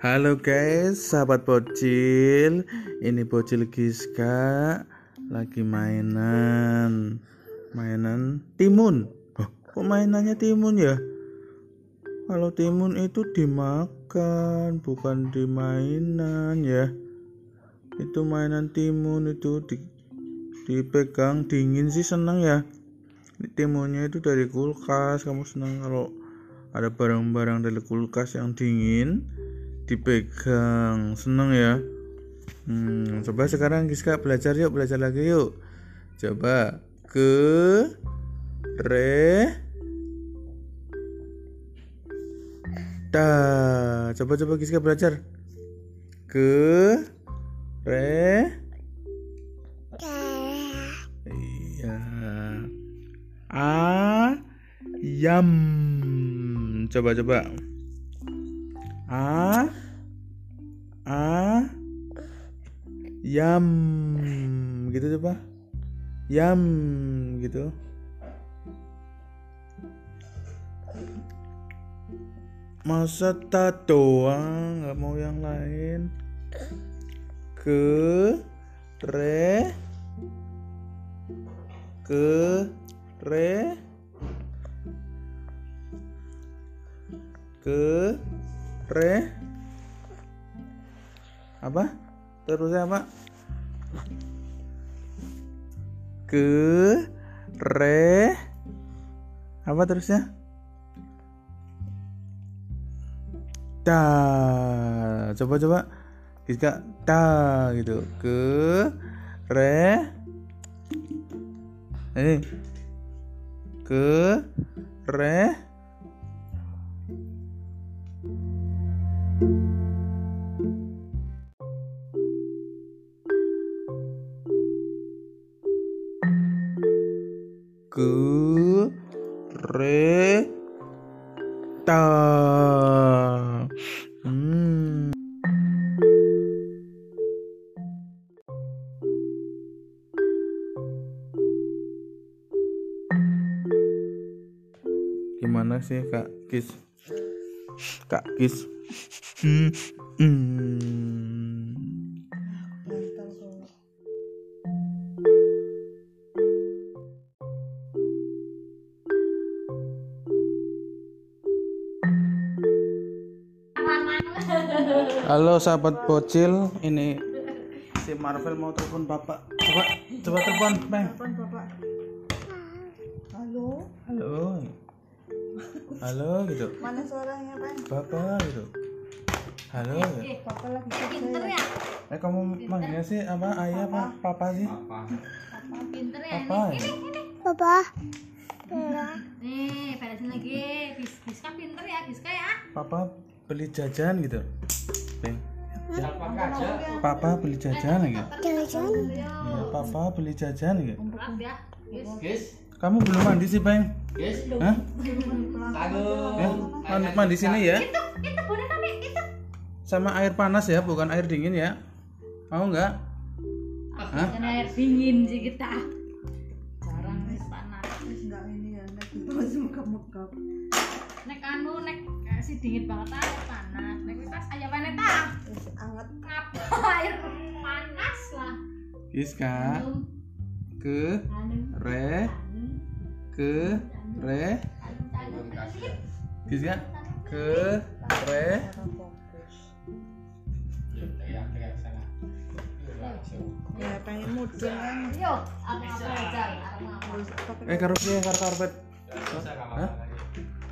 Halo guys, sahabat bocil. Ini bocil Giska lagi mainan. Mainan timun. Oh, kok mainannya timun ya? Kalau timun itu dimakan, bukan dimainan ya. Itu mainan timun itu di, dipegang dingin sih seneng ya. Timunnya itu dari kulkas. Kamu senang kalau ada barang-barang dari kulkas yang dingin dipegang. Seneng ya. Hmm, coba sekarang Giska belajar yuk belajar lagi yuk. Coba ke re ta coba coba Giska belajar. Ke re iya. A yam. Coba coba. A a. Yam. Gitu coba yam gitu. Masa doang nggak mau yang lain. Ke re ke re ke re apa? Terusnya apa? Ke re apa terusnya? Ta coba coba. Kita ta gitu. Ke re ini. Ke re ke re ta hmm. gimana sih kak Kis kak Kis hmm. Hmm. Halo sahabat bocil, ini si Marvel mau telepon bapak. Coba, coba telepon, Bang. Telepon bapak. Halo, Halo. Halo gitu. mana suaranya Bang? Bapak gitu. Halo. gitu. Papa lagi Pinter ya? Eh kamu manggilnya sih apa ayah apa papa sih? Pinter ya? Apa ya? Nih, beresin lagi. Bis Biska pinter ya, Biska ya. Papa beli jajan gitu. Bang. Papa beli jajan gitu. Iya, papa beli jajan gitu. Maaf ya. Guys, Kamu belum mandi sih, Bang? guys, Hah? aduh. Eh, mandi, mandi sini ya? Itu, itu boneka nih, itu. Sama air panas ya, bukan air dingin ya. Mau nggak? Hah? Kan air dingin sih kita. Jarang nih panas. Enggak ini ya, nek mekap-mekap. Nek anu nek eh, si dingin banget ah panas. Nek kita aja tak. Terus anget. Ngapa air panas lah. Giska ke re ke re. Giska ke re. Ya pengen mudeng kan. Yo, aku ngapa aja, eh karpet Bisa nggak Hah?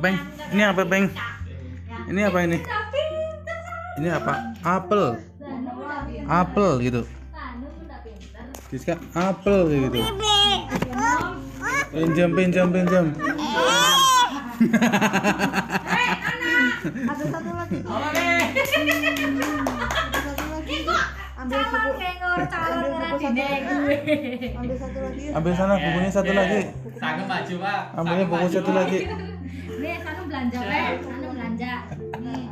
Bang, ini apa, Bang? Ya. ini apa ini ini apa apel apel gitu. Giska apel gitu pinjam pinjam pinjam. Ada satu lagi. Ambil calon Ambil satu lagi. Ambil satu lagi. Ambil sana bukunya satu lagi. Sanggup maju, Pak. Ambilnya buku satu lagi. Nih, sanu belanja we, sanu belanja.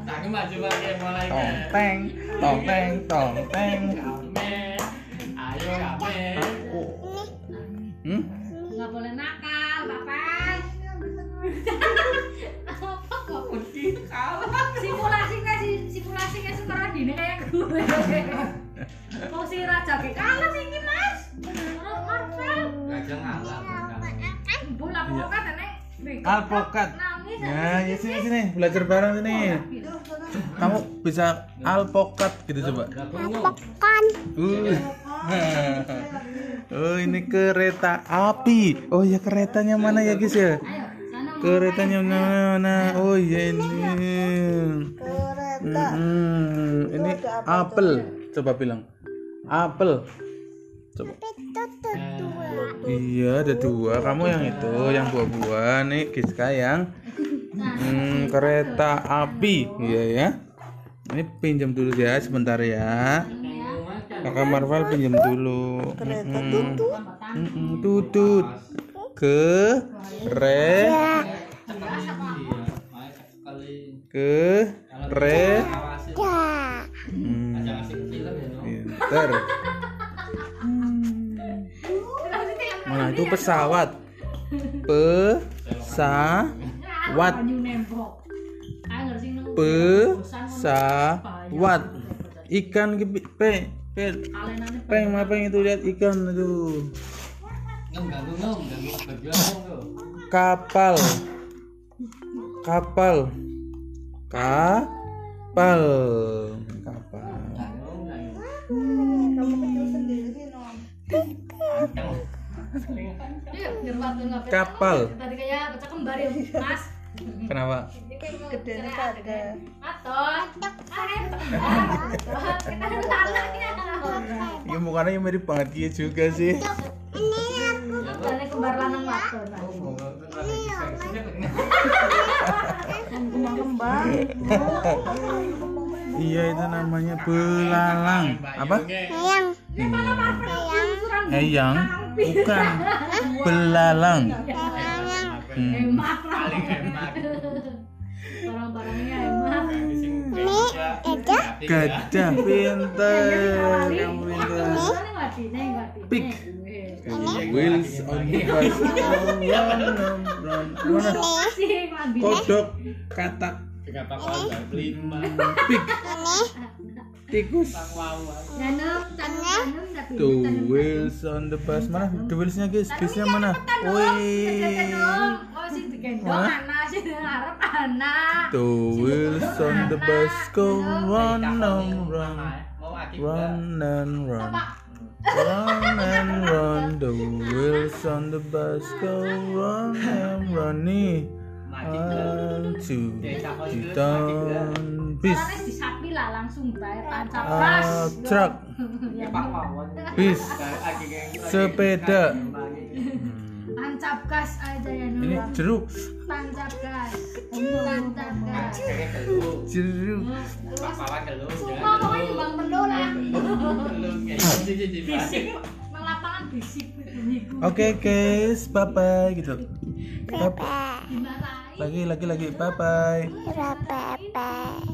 Sanggup maju, Pak. Ya, mulai. Tong teng, tong teng, tong teng. Ayo, kame. Hmm? Nggak boleh nakal, Bapak. Apa kok? Kunci kalah. Simulasinya si simulasinya sekarang dine kayak gue. Mau si raja ke kalah sih ini mas. Marvel. Gajah ngalah. Bola pokoknya nenek. Alpokat. Nah, ya sini sini belajar bareng sini. Kamu bisa alpokat gitu coba. Uh. Oh, ini kereta api. Oh ya keretanya mana ya guys ya? Ayo, sana mau Keretanya mana? Oh iya ini. Kereta. Hmm, ini apel. Coba bilang. Apel. Coba. Iya, ada dua. Kamu yang itu, yang buah-buah. Nih, Giska yang hmm, kereta api. Iya ya. Ini pinjam dulu ya, sebentar ya. Kakak Marvel pinjam dulu. Kereta tutu. Mm-mm, tutut. Ke re ke re Hmm, pinter. Mana itu pesawat? Pesawat. Ngerti nang. Pesawat. Ikan ke pe pe Alenane peng apa yang itu lihat ikan itu. Kapal. Kapal. Kapal. Kapal. Iya, Kapal. Tadi kayak pecah kembar ya, Mas. Kenapa? Gedean pada. Aton. Saya kembar. Kita anaknya. Ya mukanya mirip banget dia juga sih. Balik kembar lanang waton. Oh, ngom, lagi disengsi, nih. Kembang-kembang. Iya itu namanya belalang. Apa? Eyang? Bukan. Belalang. Hmm. Hemat lah. Paling hemat. Barang-barangnya hemat. Gajah pinter. Yang pinter. Pig. Wheels on the bus. Run, run, run. Mana? Kodok, katak, Tikus. The wheels on the bus. Mana? The wheelsnya guys, guysnya mana? Wih. Wheels on the bus. Go run and run, run and run, run and run. The wheels on the bus go run and run. Nih. One, two, three, down, bis, disapi lah langsung bayar tancap uh, gas. truck, Ya, Pak Wawan. bis, sepeda. tancap gas aja ya Ini Nur. jeruk, tancap gas. Tancap gas. Jeruk. gelu. semua pokoknya nyumbang penuh lah. Gitu, bisik. Nang lapangan bisik. Oke guys, bye bye gitu. Bye- dimarahi Lagi lagi lagi. Bye bye. Bye bye.